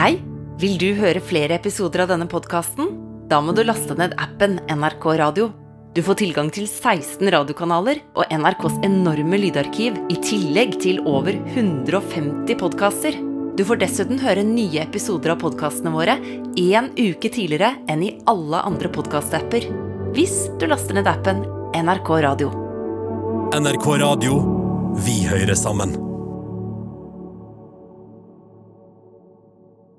Hei! Vil du høre flere episoder av denne podkasten? Da må du laste ned appen NRK Radio. Du får tilgang til 16 radiokanaler og NRKs enorme lydarkiv i tillegg til over 150 podkaster. Du får dessuten høre nye episoder av podkastene våre én uke tidligere enn i alle andre podkastapper. Hvis du laster ned appen NRK Radio. NRK Radio. Vi hører sammen.